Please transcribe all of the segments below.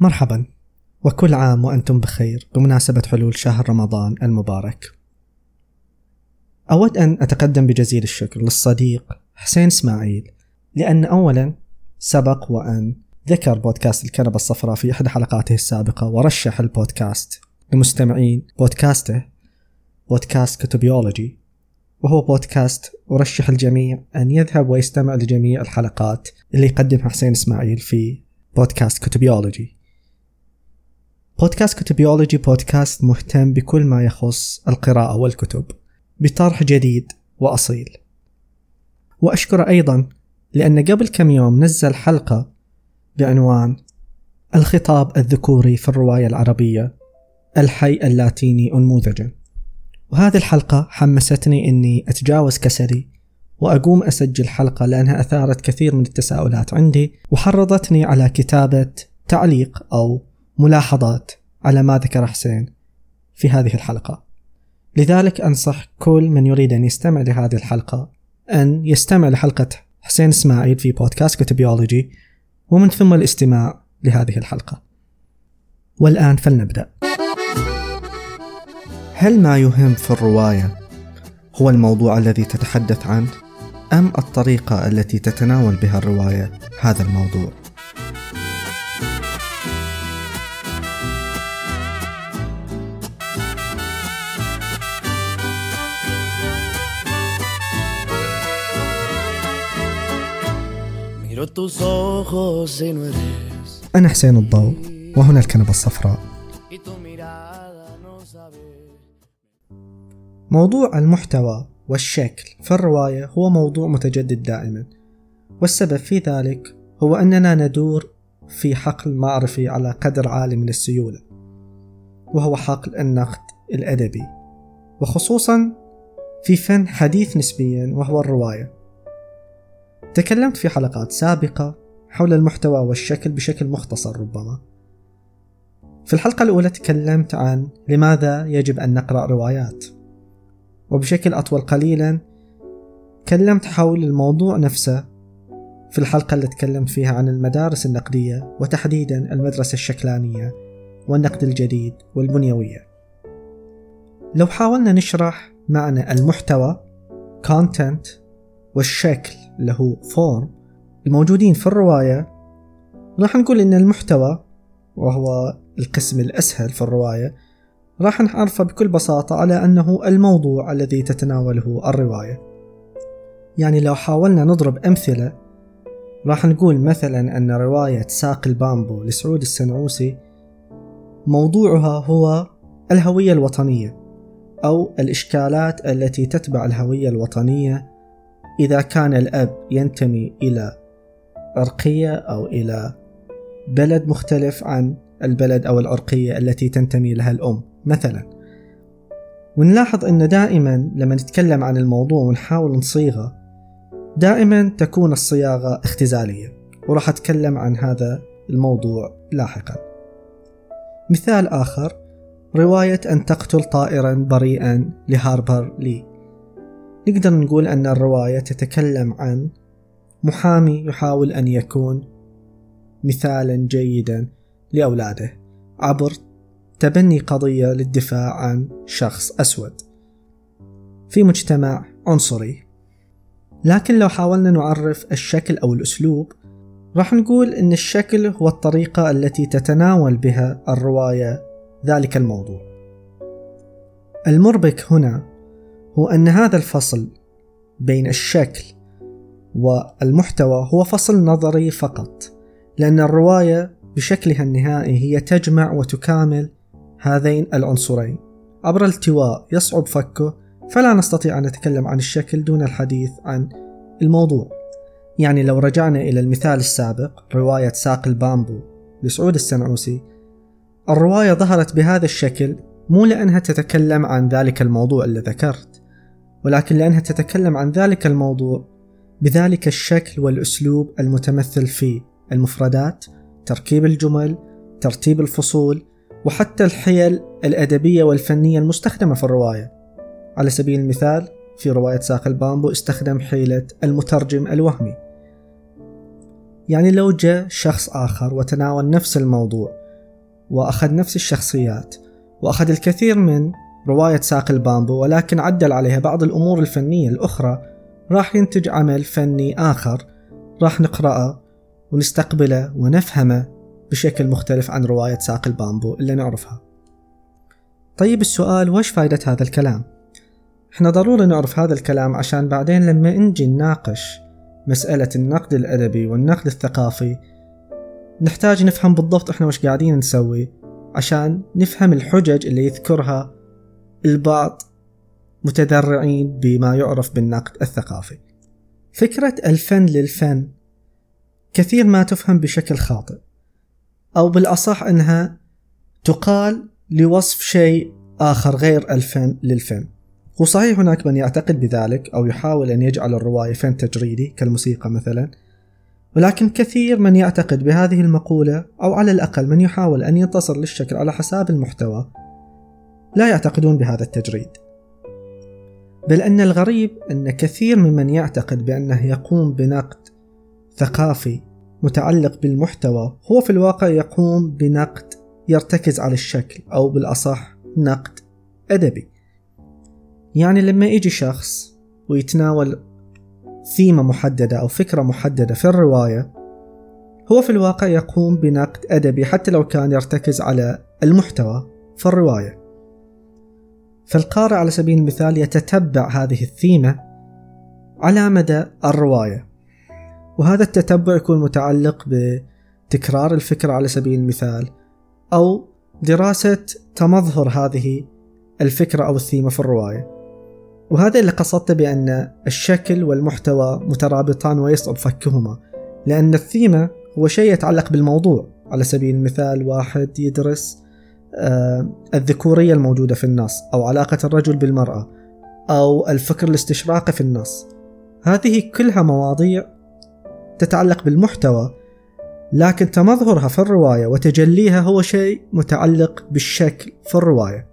مرحبا وكل عام وأنتم بخير بمناسبة حلول شهر رمضان المبارك. أود أن أتقدم بجزيل الشكر للصديق حسين إسماعيل لأن أولا سبق وأن ذكر بودكاست الكنبة الصفراء في إحدى حلقاته السابقة ورشح البودكاست لمستمعين بودكاسته بودكاست كتبيولوجي وهو بودكاست أرشح الجميع أن يذهب ويستمع لجميع الحلقات اللي يقدمها حسين إسماعيل في بودكاست كتبيولوجي بودكاست كتبيولوجي بودكاست مهتم بكل ما يخص القراءة والكتب بطرح جديد وأصيل. وأشكر أيضا لأن قبل كم يوم نزل حلقة بعنوان الخطاب الذكوري في الرواية العربية الحي اللاتيني أنموذجا. وهذه الحلقة حمستني أني أتجاوز كسلي وأقوم أسجل حلقة لأنها أثارت كثير من التساؤلات عندي وحرضتني على كتابة تعليق أو ملاحظات على ما ذكر حسين في هذه الحلقة. لذلك أنصح كل من يريد أن يستمع لهذه الحلقة أن يستمع لحلقة حسين إسماعيل في بودكاست كتبيولوجي ومن ثم الاستماع لهذه الحلقة. والآن فلنبدأ. هل ما يهم في الرواية هو الموضوع الذي تتحدث عنه أم الطريقة التي تتناول بها الرواية هذا الموضوع؟ أنا حسين الضوء وهنا الكنبة الصفراء. موضوع المحتوى والشكل في الرواية هو موضوع متجدد دائما والسبب في ذلك هو أننا ندور في حقل معرفي على قدر عالي من السيولة وهو حقل النقد الأدبي وخصوصا في فن حديث نسبيا وهو الرواية. تكلمت في حلقات سابقة حول المحتوى والشكل بشكل مختصر ربما. في الحلقة الأولى تكلمت عن لماذا يجب أن نقرأ روايات. وبشكل أطول قليلا تكلمت حول الموضوع نفسه في الحلقة اللي تكلمت فيها عن المدارس النقدية وتحديدا المدرسة الشكلانية والنقد الجديد والبنيوية. لو حاولنا نشرح معنى المحتوى content والشكل اللي هو form الموجودين في الرواية راح نقول إن المحتوى وهو القسم الأسهل في الرواية راح نعرفه بكل بساطة على أنه الموضوع الذي تتناوله الرواية. يعني لو حاولنا نضرب أمثلة راح نقول مثلا أن رواية ساق البامبو لسعود السنعوسي موضوعها هو الهوية الوطنية أو الإشكالات التي تتبع الهوية الوطنية إذا كان الأب ينتمي إلى عرقية أو إلى بلد مختلف عن البلد أو العرقية التي تنتمي لها الأم مثلا. ونلاحظ أن دائما لما نتكلم عن الموضوع ونحاول نصيغه دائما تكون الصياغة اختزالية. وراح أتكلم عن هذا الموضوع لاحقا. مثال آخر رواية أن تقتل طائرا بريئا لهاربر لي. نقدر نقول أن الرواية تتكلم عن محامي يحاول أن يكون مثالا جيدا لأولاده عبر تبني قضية للدفاع عن شخص أسود في مجتمع عنصري. لكن لو حاولنا نعرف الشكل أو الأسلوب راح نقول إن الشكل هو الطريقة التي تتناول بها الرواية ذلك الموضوع. المربك هنا هو أن هذا الفصل بين الشكل والمحتوى هو فصل نظري فقط لأن الرواية بشكلها النهائي هي تجمع وتكامل هذين العنصرين. عبر التواء يصعب فكه فلا نستطيع أن نتكلم عن الشكل دون الحديث عن الموضوع. يعني لو رجعنا إلى المثال السابق رواية ساق البامبو لسعود السنعوسي الرواية ظهرت بهذا الشكل مو لأنها تتكلم عن ذلك الموضوع اللي ذكرت ولكن لأنها تتكلم عن ذلك الموضوع بذلك الشكل والأسلوب المتمثل في المفردات تركيب الجمل ترتيب الفصول وحتى الحيل الأدبية والفنية المستخدمة في الرواية. على سبيل المثال في رواية ساق البامبو استخدم حيلة المترجم الوهمي. يعني لو جاء شخص آخر وتناول نفس الموضوع وأخذ نفس الشخصيات وأخذ الكثير من رواية ساق البامبو ولكن عدل عليها بعض الأمور الفنية الأخرى راح ينتج عمل فني آخر راح نقرأه ونستقبله ونفهمه بشكل مختلف عن رواية ساق البامبو اللي نعرفها طيب السؤال وش فايدة هذا الكلام؟ إحنا ضروري نعرف هذا الكلام عشان بعدين لما نجي نناقش مسألة النقد الأدبي والنقد الثقافي نحتاج نفهم بالضبط إحنا وش قاعدين نسوي عشان نفهم الحجج اللي يذكرها البعض متذرعين بما يعرف بالنقد الثقافي. فكرة الفن للفن كثير ما تفهم بشكل خاطئ أو بالأصح أنها تقال لوصف شيء آخر غير الفن للفن. وصحيح هناك من يعتقد بذلك أو يحاول أن يجعل الرواية فن تجريدي كالموسيقى مثلا ولكن كثير من يعتقد بهذه المقولة أو على الأقل من يحاول أن ينتصر للشكل على حساب المحتوى لا يعتقدون بهذا التجريد. بل أن الغريب أن كثير ممن يعتقد بأنه يقوم بنقد ثقافي متعلق بالمحتوى هو في الواقع يقوم بنقد يرتكز على الشكل أو بالأصح نقد أدبي. يعني لما يجي شخص ويتناول ثيمة محددة أو فكرة محددة في الرواية هو في الواقع يقوم بنقد أدبي حتى لو كان يرتكز على المحتوى في الرواية. فالقارئ على سبيل المثال يتتبع هذه الثيمة على مدى الرواية. وهذا التتبع يكون متعلق بتكرار الفكرة على سبيل المثال أو دراسة تمظهر هذه الفكرة أو الثيمة في الرواية. وهذا اللي قصدت بأن الشكل والمحتوى مترابطان ويصعب فكهما لأن الثيمة هو شيء يتعلق بالموضوع. على سبيل المثال واحد يدرس الذكورية الموجودة في النص أو علاقة الرجل بالمرأة أو الفكر الاستشراقي في النص هذه كلها مواضيع تتعلق بالمحتوى لكن تمظهرها في الرواية وتجليها هو شيء متعلق بالشكل في الرواية.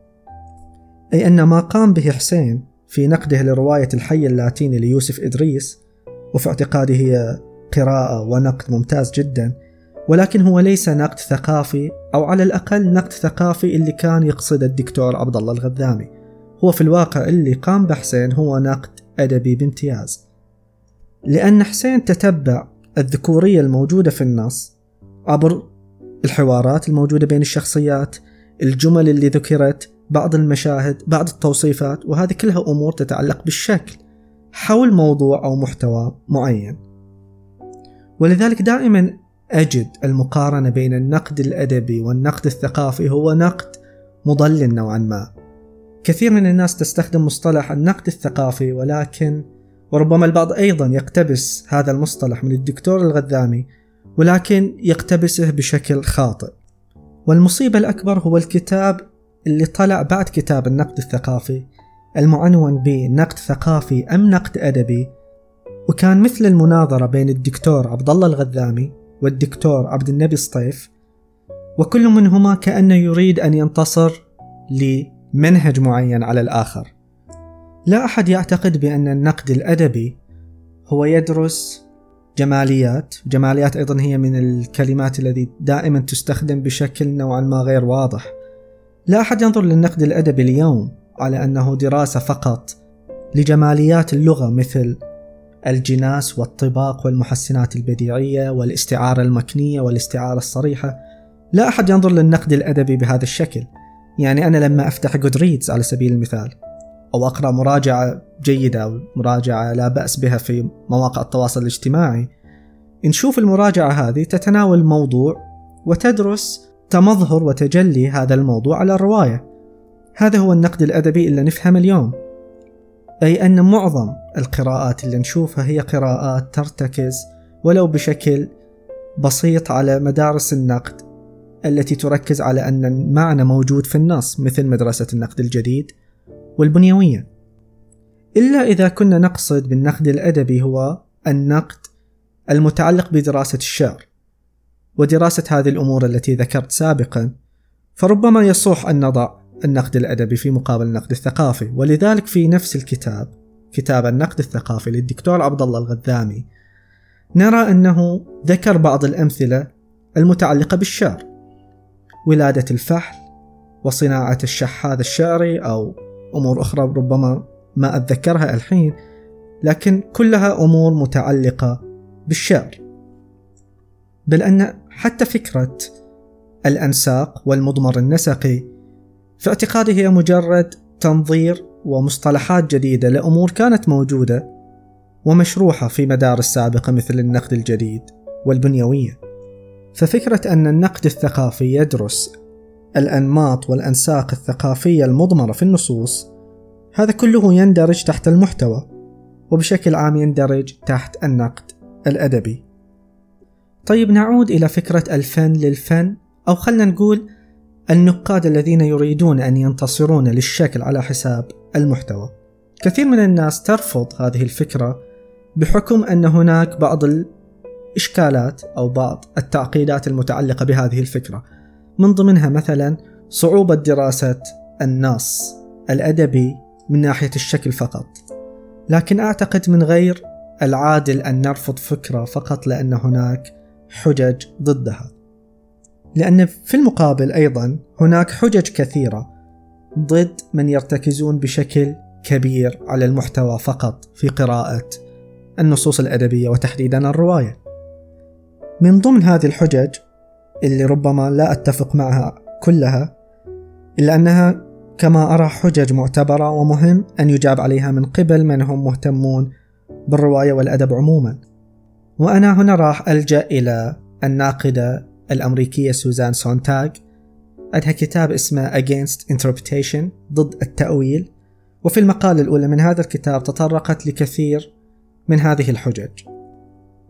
أي أن ما قام به حسين في نقده لرواية الحي اللاتيني ليوسف إدريس وفي اعتقادي هي قراءة ونقد ممتاز جدا ولكن هو ليس نقد ثقافي أو على الأقل نقد ثقافي اللي كان يقصد الدكتور عبد الله الغذامي. هو في الواقع اللي قام بحسين هو نقد أدبي بامتياز. لأن حسين تتبع الذكورية الموجودة في النص عبر الحوارات الموجودة بين الشخصيات الجمل اللي ذكرت بعض المشاهد بعض التوصيفات وهذه كلها أمور تتعلق بالشكل حول موضوع أو محتوى معين. ولذلك دائما أجد المقارنة بين النقد الأدبي والنقد الثقافي هو نقد مضلل نوعا ما. كثير من الناس تستخدم مصطلح النقد الثقافي ولكن وربما البعض أيضا يقتبس هذا المصطلح من الدكتور الغذامي ولكن يقتبسه بشكل خاطئ. والمصيبة الأكبر هو الكتاب اللي طلع بعد كتاب النقد الثقافي المعنون بنقد ثقافي أم نقد أدبي. وكان مثل المناظرة بين الدكتور عبد الله الغذامي والدكتور عبد النبي الصيف وكل منهما كأنه يريد أن ينتصر لمنهج معين على الآخر. لا أحد يعتقد بأن النقد الأدبي هو يدرس جماليات جماليات أيضا هي من الكلمات التي دائما تستخدم بشكل نوعا ما غير واضح. لا أحد ينظر للنقد الأدبي اليوم على أنه دراسة فقط لجماليات اللغة مثل الجناس والطباق والمحسنات البديعية والاستعارة المكنية والاستعارة الصريحة. لا أحد ينظر للنقد الأدبي بهذا الشكل. يعني أنا لما أفتح جودريدز على سبيل المثال أو أقرأ مراجعة جيدة أو مراجعة لا بأس بها في مواقع التواصل الاجتماعي نشوف المراجعة هذه تتناول موضوع وتدرس تمظهر وتجلي هذا الموضوع على الرواية. هذا هو النقد الأدبي اللي نفهم اليوم. أي أن معظم القراءات اللي نشوفها هي قراءات ترتكز ولو بشكل بسيط على مدارس النقد التي تركز على أن المعنى موجود في النص مثل مدرسة النقد الجديد والبنيوية. إلا إذا كنا نقصد بالنقد الأدبي هو النقد المتعلق بدراسة الشعر ودراسة هذه الأمور التي ذكرت سابقا فربما يصح أن نضع النقد الأدبي في مقابل النقد الثقافي. ولذلك في نفس الكتاب كتاب النقد الثقافي للدكتور عبد الله الغذامي نرى أنه ذكر بعض الأمثلة المتعلقة بالشعر. ولادة الفحل وصناعة الشحاذ الشعري أو أمور أخرى ربما ما أتذكرها الحين لكن كلها أمور متعلقة بالشعر. بل أن حتى فكرة الأنساق والمضمر النسقي في اعتقادي هي مجرد تنظير ومصطلحات جديدة لأمور كانت موجودة ومشروحة في مدارس سابقة مثل النقد الجديد والبنيوية. ففكرة أن النقد الثقافي يدرس الأنماط والأنساق الثقافية المضمرة في النصوص هذا كله يندرج تحت المحتوى وبشكل عام يندرج تحت النقد الأدبي. طيب نعود إلى فكرة الفن للفن أو خلنا نقول النقاد الذين يريدون أن ينتصرون للشكل على حساب المحتوى. كثير من الناس ترفض هذه الفكرة بحكم أن هناك بعض الإشكالات أو بعض التعقيدات المتعلقة بهذه الفكرة من ضمنها مثلا صعوبة دراسة النص الأدبي من ناحية الشكل فقط. لكن أعتقد من غير العادل أن نرفض فكرة فقط لأن هناك حجج ضدها. لأن في المقابل أيضا هناك حجج كثيرة ضد من يرتكزون بشكل كبير على المحتوى فقط في قراءة النصوص الأدبية وتحديدا الرواية. من ضمن هذه الحجج اللي ربما لا أتفق معها كلها إلا أنها كما أرى حجج معتبرة ومهم أن يجاب عليها من قبل من هم مهتمون بالرواية والأدب عموما وأنا هنا راح ألجأ إلى الناقدة الأمريكية سوزان سونتاغ. عندها كتاب اسمه Against Interpretation ضد التأويل. وفي المقالة الأولى من هذا الكتاب تطرقت لكثير من هذه الحجج.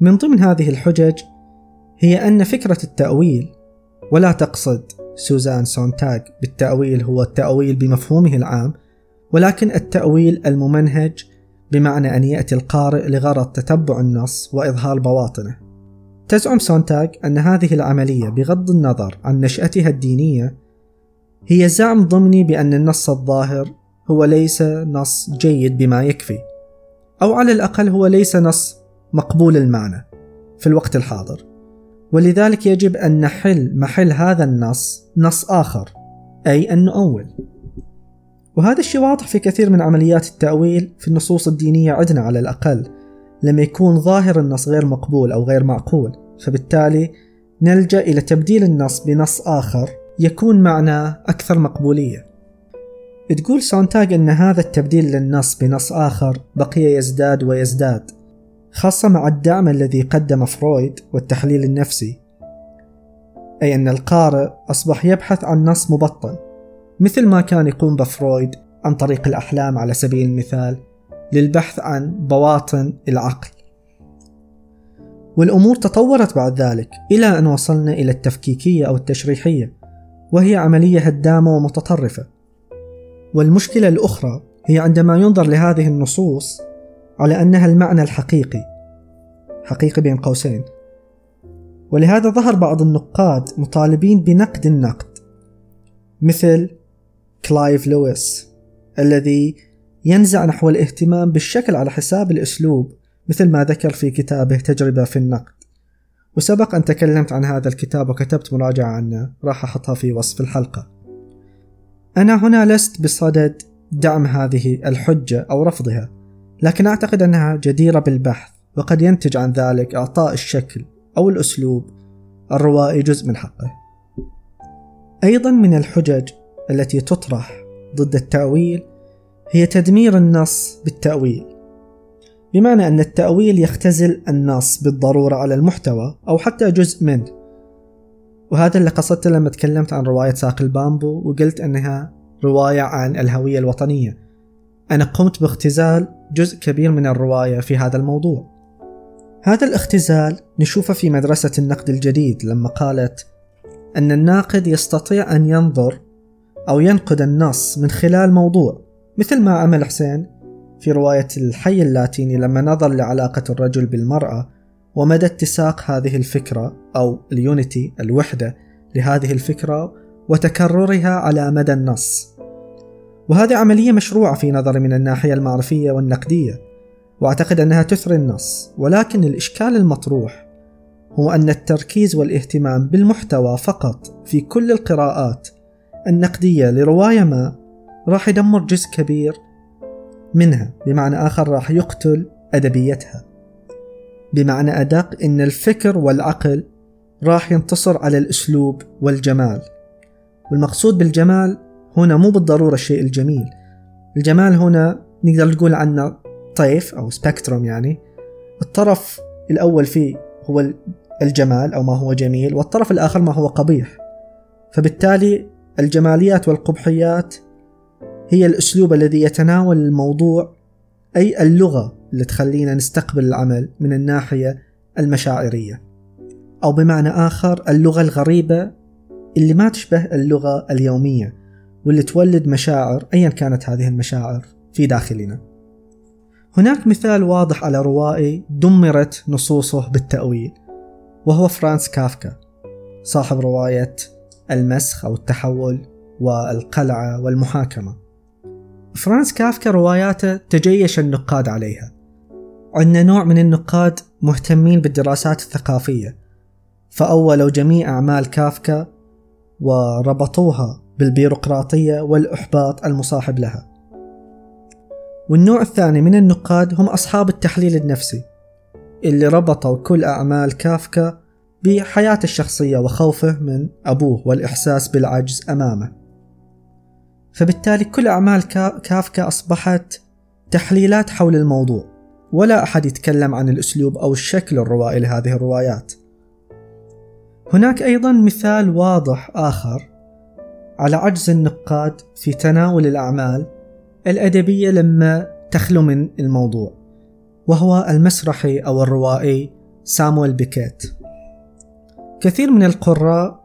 من ضمن هذه الحجج هي أن فكرة التأويل ولا تقصد سوزان سونتاغ بالتأويل هو التأويل بمفهومه العام ولكن التأويل الممنهج بمعنى أن يأتي القارئ لغرض تتبع النص وإظهار بواطنه. تزعم سونتاغ أن هذه العملية بغض النظر عن نشأتها الدينية هي زعم ضمني بأن النص الظاهر هو ليس نص جيد بما يكفي أو على الأقل هو ليس نص مقبول المعنى في الوقت الحاضر. ولذلك يجب أن نحل محل هذا النص نص آخر أي أن نؤول. وهذا الشيء واضح في كثير من عمليات التأويل في النصوص الدينية عندنا على الأقل. لما يكون ظاهر النص غير مقبول أو غير معقول فبالتالي نلجأ إلى تبديل النص بنص آخر يكون معناه أكثر مقبولية. تقول سونتاج أن هذا التبديل للنص بنص آخر بقي يزداد ويزداد خاصة مع الدعم الذي قدم فرويد والتحليل النفسي أي أن القارئ أصبح يبحث عن نص مبطن مثل ما كان يقوم بفرويد عن طريق الأحلام على سبيل المثال. للبحث عن بواطن العقل. والأمور تطورت بعد ذلك إلى أن وصلنا إلى التفكيكية أو التشريحية وهي عملية هدامة ومتطرفة. والمشكلة الأخرى هي عندما ينظر لهذه النصوص على أنها المعنى الحقيقي حقيقي بين قوسين. ولهذا ظهر بعض النقاد مطالبين بنقد النقد مثل كلايف لويس الذي ينزع نحو الاهتمام بالشكل على حساب الأسلوب مثل ما ذكر في كتابه تجربة في النقد. وسبق أن تكلمت عن هذا الكتاب وكتبت مراجعة عنه راح أحطها في وصف الحلقة. أنا هنا لست بصدد دعم هذه الحجة أو رفضها لكن أعتقد أنها جديرة بالبحث وقد ينتج عن ذلك إعطاء الشكل أو الأسلوب الروائي جزء من حقه. أيضا من الحجج التي تطرح ضد التأويل هي تدمير النص بالتأويل. بمعنى أن التأويل يختزل النص بالضرورة على المحتوى أو حتى جزء منه. وهذا اللي قصدته لما تكلمت عن رواية ساق البامبو وقلت أنها رواية عن الهوية الوطنية. أنا قمت باختزال جزء كبير من الرواية في هذا الموضوع. هذا الاختزال نشوفه في مدرسة النقد الجديد لما قالت أن الناقد يستطيع أن ينظر أو ينقد النص من خلال موضوع. مثل ما عمل حسين في رواية الحي اللاتيني لما نظر لعلاقة الرجل بالمرأة ومدى اتساق هذه الفكرة أو اليونيتي الوحدة لهذه الفكرة وتكررها على مدى النص. وهذه عملية مشروعة في نظري من الناحية المعرفية والنقدية وأعتقد أنها تثري النص. ولكن الإشكال المطروح هو أن التركيز والاهتمام بالمحتوى فقط في كل القراءات النقدية لرواية ما راح يدمر جزء كبير منها. بمعنى آخر راح يقتل أدبيتها. بمعنى أدق إن الفكر والعقل راح ينتصر على الأسلوب والجمال. والمقصود بالجمال هنا مو بالضرورة الشيء الجميل. الجمال هنا نقدر نقول عنه طيف أو سبكتروم يعني. الطرف الأول فيه هو الجمال أو ما هو جميل والطرف الآخر ما هو قبيح. فبالتالي الجماليات والقبحيات هي الأسلوب الذي يتناول الموضوع أي اللغة اللي تخلينا نستقبل العمل من الناحية المشاعرية. أو بمعنى آخر اللغة الغريبة اللي ما تشبه اللغة اليومية واللي تولد مشاعر أيا كانت هذه المشاعر في داخلنا. هناك مثال واضح على روائي دمرت نصوصه بالتأويل وهو فرانس كافكا صاحب رواية المسخ أو التحول والقلعة والمحاكمة. فرانس كافكا رواياته تجيش النقاد عليها. عندنا نوع من النقاد مهتمين بالدراسات الثقافية فأولوا جميع أعمال كافكا وربطوها بالبيروقراطية والإحباط المصاحب لها. والنوع الثاني من النقاد هم أصحاب التحليل النفسي اللي ربطوا كل أعمال كافكا بحياته الشخصية وخوفه من أبوه والإحساس بالعجز أمامه. فبالتالي كل أعمال كافكا أصبحت تحليلات حول الموضوع ولا أحد يتكلم عن الأسلوب أو الشكل الروائي لهذه الروايات. هناك أيضا مثال واضح آخر على عجز النقاد في تناول الأعمال الأدبية لما تخلو من الموضوع وهو المسرحي أو الروائي سامويل بيكيت. كثير من القراء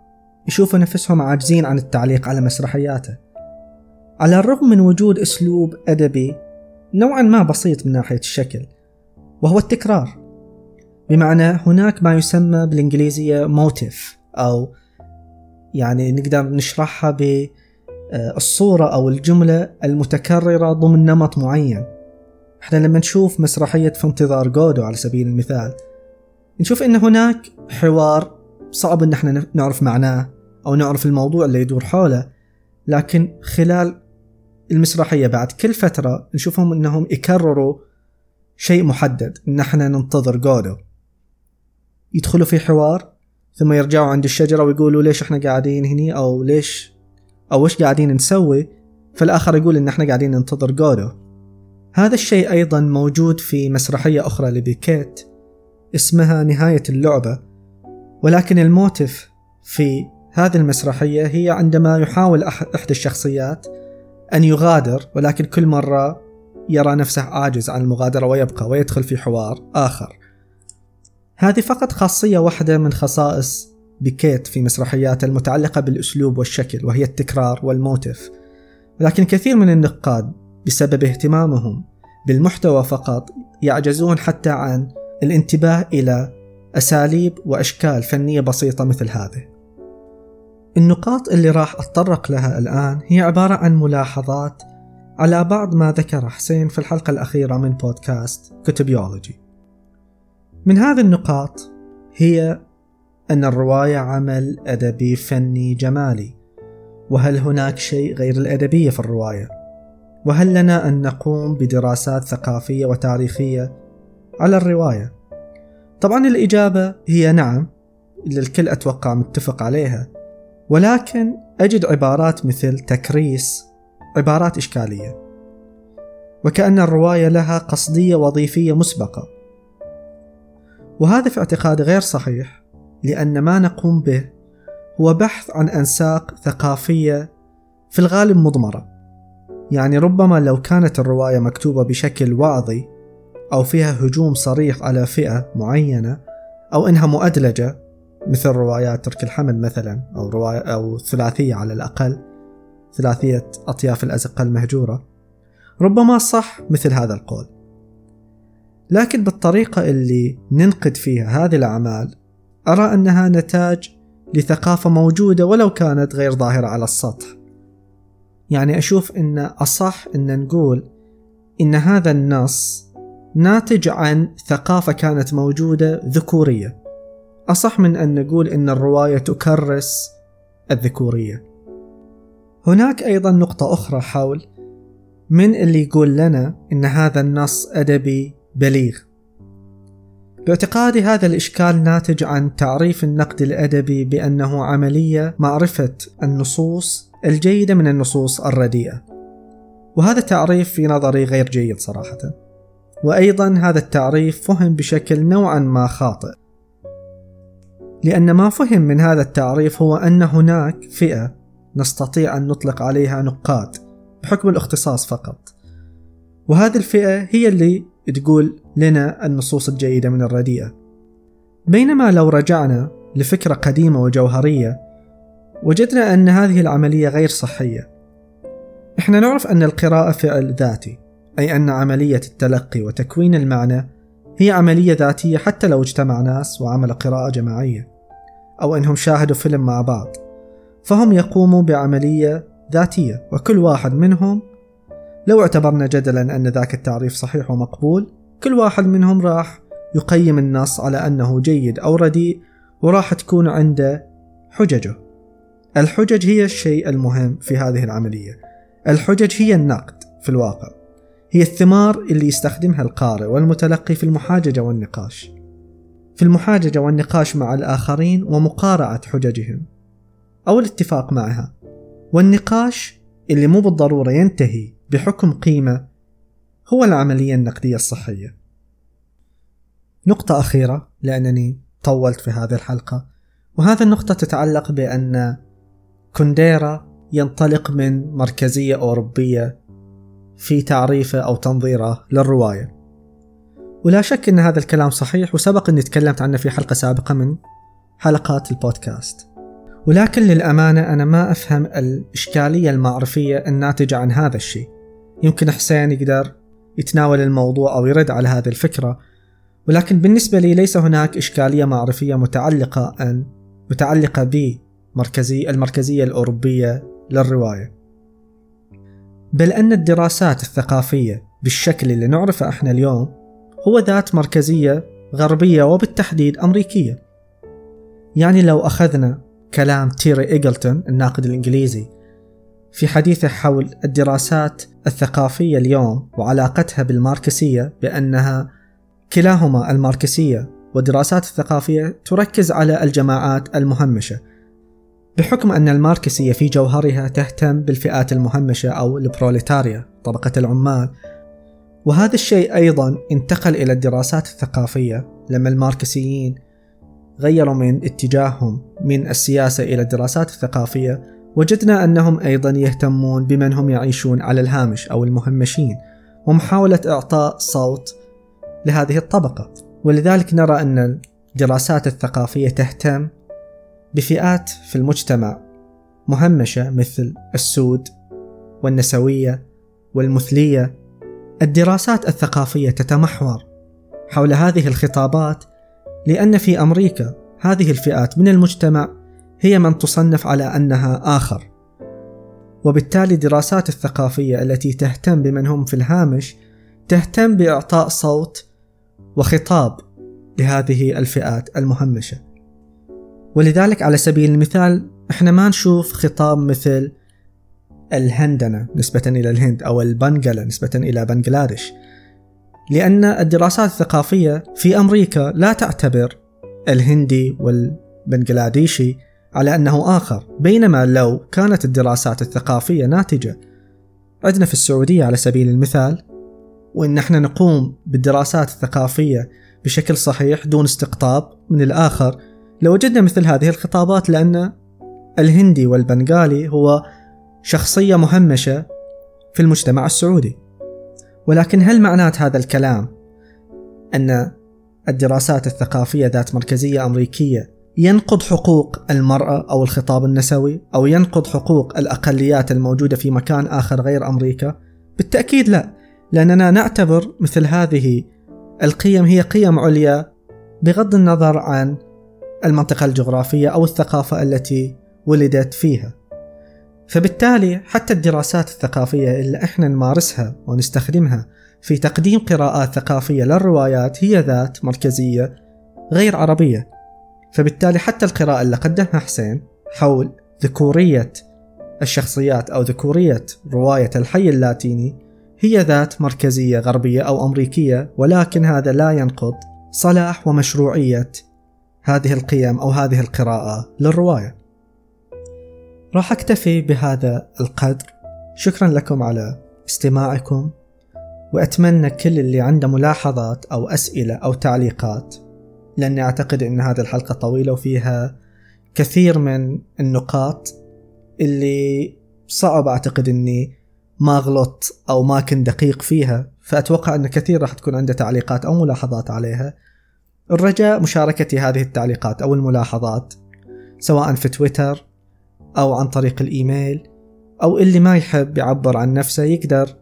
يشوفوا نفسهم عاجزين عن التعليق على مسرحياته على الرغم من وجود أسلوب أدبي نوعا ما بسيط من ناحية الشكل وهو التكرار. بمعنى هناك ما يسمى بالإنجليزية موتيف أو يعني نقدر نشرحها بالصورة أو الجملة المتكررة ضمن نمط معين. إحنا لما نشوف مسرحية في انتظار جودو على سبيل المثال نشوف إن هناك حوار صعب إن إحنا نعرف معناه أو نعرف الموضوع اللي يدور حوله لكن خلال المسرحية بعد كل فترة نشوفهم إنهم يكرروا شيء محدد إن إحنا ننتظر جودو. يدخلوا في حوار ثم يرجعوا عند الشجرة ويقولوا ليش إحنا قاعدين هني؟ أو ليش؟ أو وش قاعدين نسوي؟ فالاخر يقول إن إحنا قاعدين ننتظر جودو. هذا الشيء أيضا موجود في مسرحية أخرى لبيكيت اسمها نهاية اللعبة. ولكن الموتف في هذه المسرحية هي عندما يحاول أحد الشخصيات أن يغادر ولكن كل مرة يرى نفسه عاجز عن المغادرة ويبقى ويدخل في حوار آخر. هذه فقط خاصية واحدة من خصائص بيكيت في مسرحياته المتعلقة بالأسلوب والشكل وهي التكرار والموتف لكن كثير من النقاد بسبب اهتمامهم بالمحتوى فقط يعجزون حتى عن الانتباه إلى أساليب وأشكال فنية بسيطة مثل هذه. النقاط اللي راح أتطرق لها الآن هي عبارة عن ملاحظات على بعض ما ذكر حسين في الحلقة الأخيرة من بودكاست كتبيولوجي من هذه النقاط هي أن الرواية عمل أدبي فني جمالي وهل هناك شيء غير الأدبية في الرواية؟ وهل لنا أن نقوم بدراسات ثقافية وتاريخية على الرواية؟ طبعا الإجابة هي نعم الكل أتوقع متفق عليها ولكن أجد عبارات مثل تكريس عبارات إشكالية وكأن الرواية لها قصدية وظيفية مسبقة. وهذا في اعتقادي غير صحيح لأن ما نقوم به هو بحث عن أنساق ثقافية في الغالب مضمرة. يعني ربما لو كانت الرواية مكتوبة بشكل وعظي أو فيها هجوم صريح على فئة معينة أو إنها مؤدلجة مثل روايات ترك الحمل مثلا أو رواية أو ثلاثية على الأقل ثلاثية أطياف الأزقة المهجورة. ربما صح مثل هذا القول. لكن بالطريقة اللي ننقد فيها هذه الأعمال أرى أنها نتاج لثقافة موجودة ولو كانت غير ظاهرة على السطح. يعني أشوف أن أصح أن نقول إن هذا النص ناتج عن ثقافة كانت موجودة ذكورية. أصح من أن نقول أن الرواية تكرس الذكورية. هناك أيضا نقطة أخرى حول من اللي يقول لنا أن هذا النص أدبي بليغ. باعتقادي هذا الإشكال ناتج عن تعريف النقد الأدبي بأنه عملية معرفة النصوص الجيدة من النصوص الرديئة. وهذا التعريف في نظري غير جيد صراحة. وأيضا هذا التعريف فهم بشكل نوعا ما خاطئ. لأن ما فهم من هذا التعريف هو أن هناك فئة نستطيع أن نطلق عليها نقاد بحكم الاختصاص فقط. وهذه الفئة هي اللي تقول لنا النصوص الجيدة من الرديئة. بينما لو رجعنا لفكرة قديمة وجوهرية وجدنا أن هذه العملية غير صحية. إحنا نعرف أن القراءة فعل ذاتي أي أن عملية التلقي وتكوين المعنى هي عملية ذاتية حتى لو اجتمع ناس وعمل قراءة جماعية أو أنهم شاهدوا فيلم مع بعض فهم يقوموا بعملية ذاتية وكل واحد منهم لو اعتبرنا جدلا أن ذاك التعريف صحيح ومقبول كل واحد منهم راح يقيم النص على أنه جيد أو رديء وراح تكون عنده حججه. الحجج هي الشيء المهم في هذه العملية. الحجج هي النقد في الواقع. هي الثمار اللي يستخدمها القارئ والمتلقي في المحاججة والنقاش. في المحاججة والنقاش مع الآخرين ومقارعة حججهم. أو الاتفاق معها. والنقاش اللي مو بالضرورة ينتهي بحكم قيمة هو العملية النقدية الصحية. نقطة أخيرة لأنني طولت في هذه الحلقة. وهذه النقطة تتعلق بأن كونديرا ينطلق من مركزية أوروبية في تعريفه أو تنظيره للرواية. ولا شك أن هذا الكلام صحيح وسبق أني تكلمت عنه في حلقة سابقة من حلقات البودكاست. ولكن للأمانة أنا ما أفهم الإشكالية المعرفية الناتجة عن هذا الشيء. يمكن حسين يقدر يتناول الموضوع أو يرد على هذه الفكرة ولكن بالنسبة لي ليس هناك إشكالية معرفية متعلقة أن متعلقة بمركزي المركزية الأوروبية للرواية. بل أن الدراسات الثقافية بالشكل اللي نعرفه إحنا اليوم هو ذات مركزية غربية وبالتحديد أمريكية. يعني لو أخذنا كلام تيري إيجلتون الناقد الإنجليزي في حديثه حول الدراسات الثقافية اليوم وعلاقتها بالماركسية بأنها كلاهما الماركسية والدراسات الثقافية تركز على الجماعات المهمشة. بحكم أن الماركسية في جوهرها تهتم بالفئات المهمشة أو البروليتاريا طبقة العمال وهذا الشيء أيضا انتقل إلى الدراسات الثقافية لما الماركسيين غيروا من اتجاههم من السياسة إلى الدراسات الثقافية وجدنا أنهم أيضا يهتمون بمن هم يعيشون على الهامش أو المهمشين ومحاولة إعطاء صوت لهذه الطبقة. ولذلك نرى أن الدراسات الثقافية تهتم بفئات في المجتمع مهمشة مثل السود والنسوية والمثلية. الدراسات الثقافية تتمحور حول هذه الخطابات لأن في أمريكا هذه الفئات من المجتمع هي من تصنف على أنها آخر. وبالتالي الدراسات الثقافية التي تهتم بمن هم في الهامش تهتم بإعطاء صوت وخطاب لهذه الفئات المهمشة. ولذلك على سبيل المثال إحنا ما نشوف خطاب مثل الهندنة نسبة إلى الهند أو البنغلة نسبة إلى بنغلاديش. لأن الدراسات الثقافية في أمريكا لا تعتبر الهندي والبنغلاديشي على أنه آخر بينما لو كانت الدراسات الثقافية ناتجة. عندنا في السعودية على سبيل المثال وإن إحنا نقوم بالدراسات الثقافية بشكل صحيح دون استقطاب من الآخر لوجدنا مثل هذه الخطابات لأن الهندي والبنغالي هو شخصية مهمشة في المجتمع السعودي ولكن هل معنات هذا الكلام أن الدراسات الثقافية ذات مركزية أمريكية ينقض حقوق المرأة أو الخطاب النسوي أو ينقض حقوق الأقليات الموجودة في مكان آخر غير أمريكا؟ بالتأكيد لا، لأننا نعتبر مثل هذه القيم هي قيم عليا بغض النظر عن المنطقة الجغرافية أو الثقافة التي ولدت فيها. فبالتالي حتى الدراسات الثقافية اللي إحنا نمارسها ونستخدمها في تقديم قراءات ثقافية للروايات هي ذات مركزية غير عربية فبالتالي حتى القراءة اللي قدمها حسين حول ذكورية الشخصيات أو ذكورية رواية الحي اللاتيني هي ذات مركزية غربية أو أمريكية ولكن هذا لا ينقض صلاح ومشروعية هذه القيم أو هذه القراءة للرواية. راح أكتفي بهذا القدر. شكرا لكم على استماعكم وأتمنى كل اللي عنده ملاحظات أو أسئلة أو تعليقات لأني أعتقد أن هذه الحلقة طويلة وفيها كثير من النقاط اللي صعب أعتقد أني ما غلطت أو ما كنت دقيق فيها فأتوقع أن كثير راح تكون عنده تعليقات أو ملاحظات عليها. الرجاء مشاركتي هذه التعليقات أو الملاحظات سواء في تويتر أو عن طريق الإيميل أو اللي ما يحب يعبر عن نفسه يقدر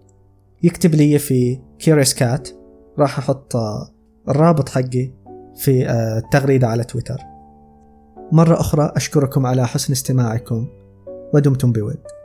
يكتب لي في كيريس كات راح أحط الرابط حقي في التغريدة على تويتر. مرة أخرى أشكركم على حسن استماعكم ودمتم بود.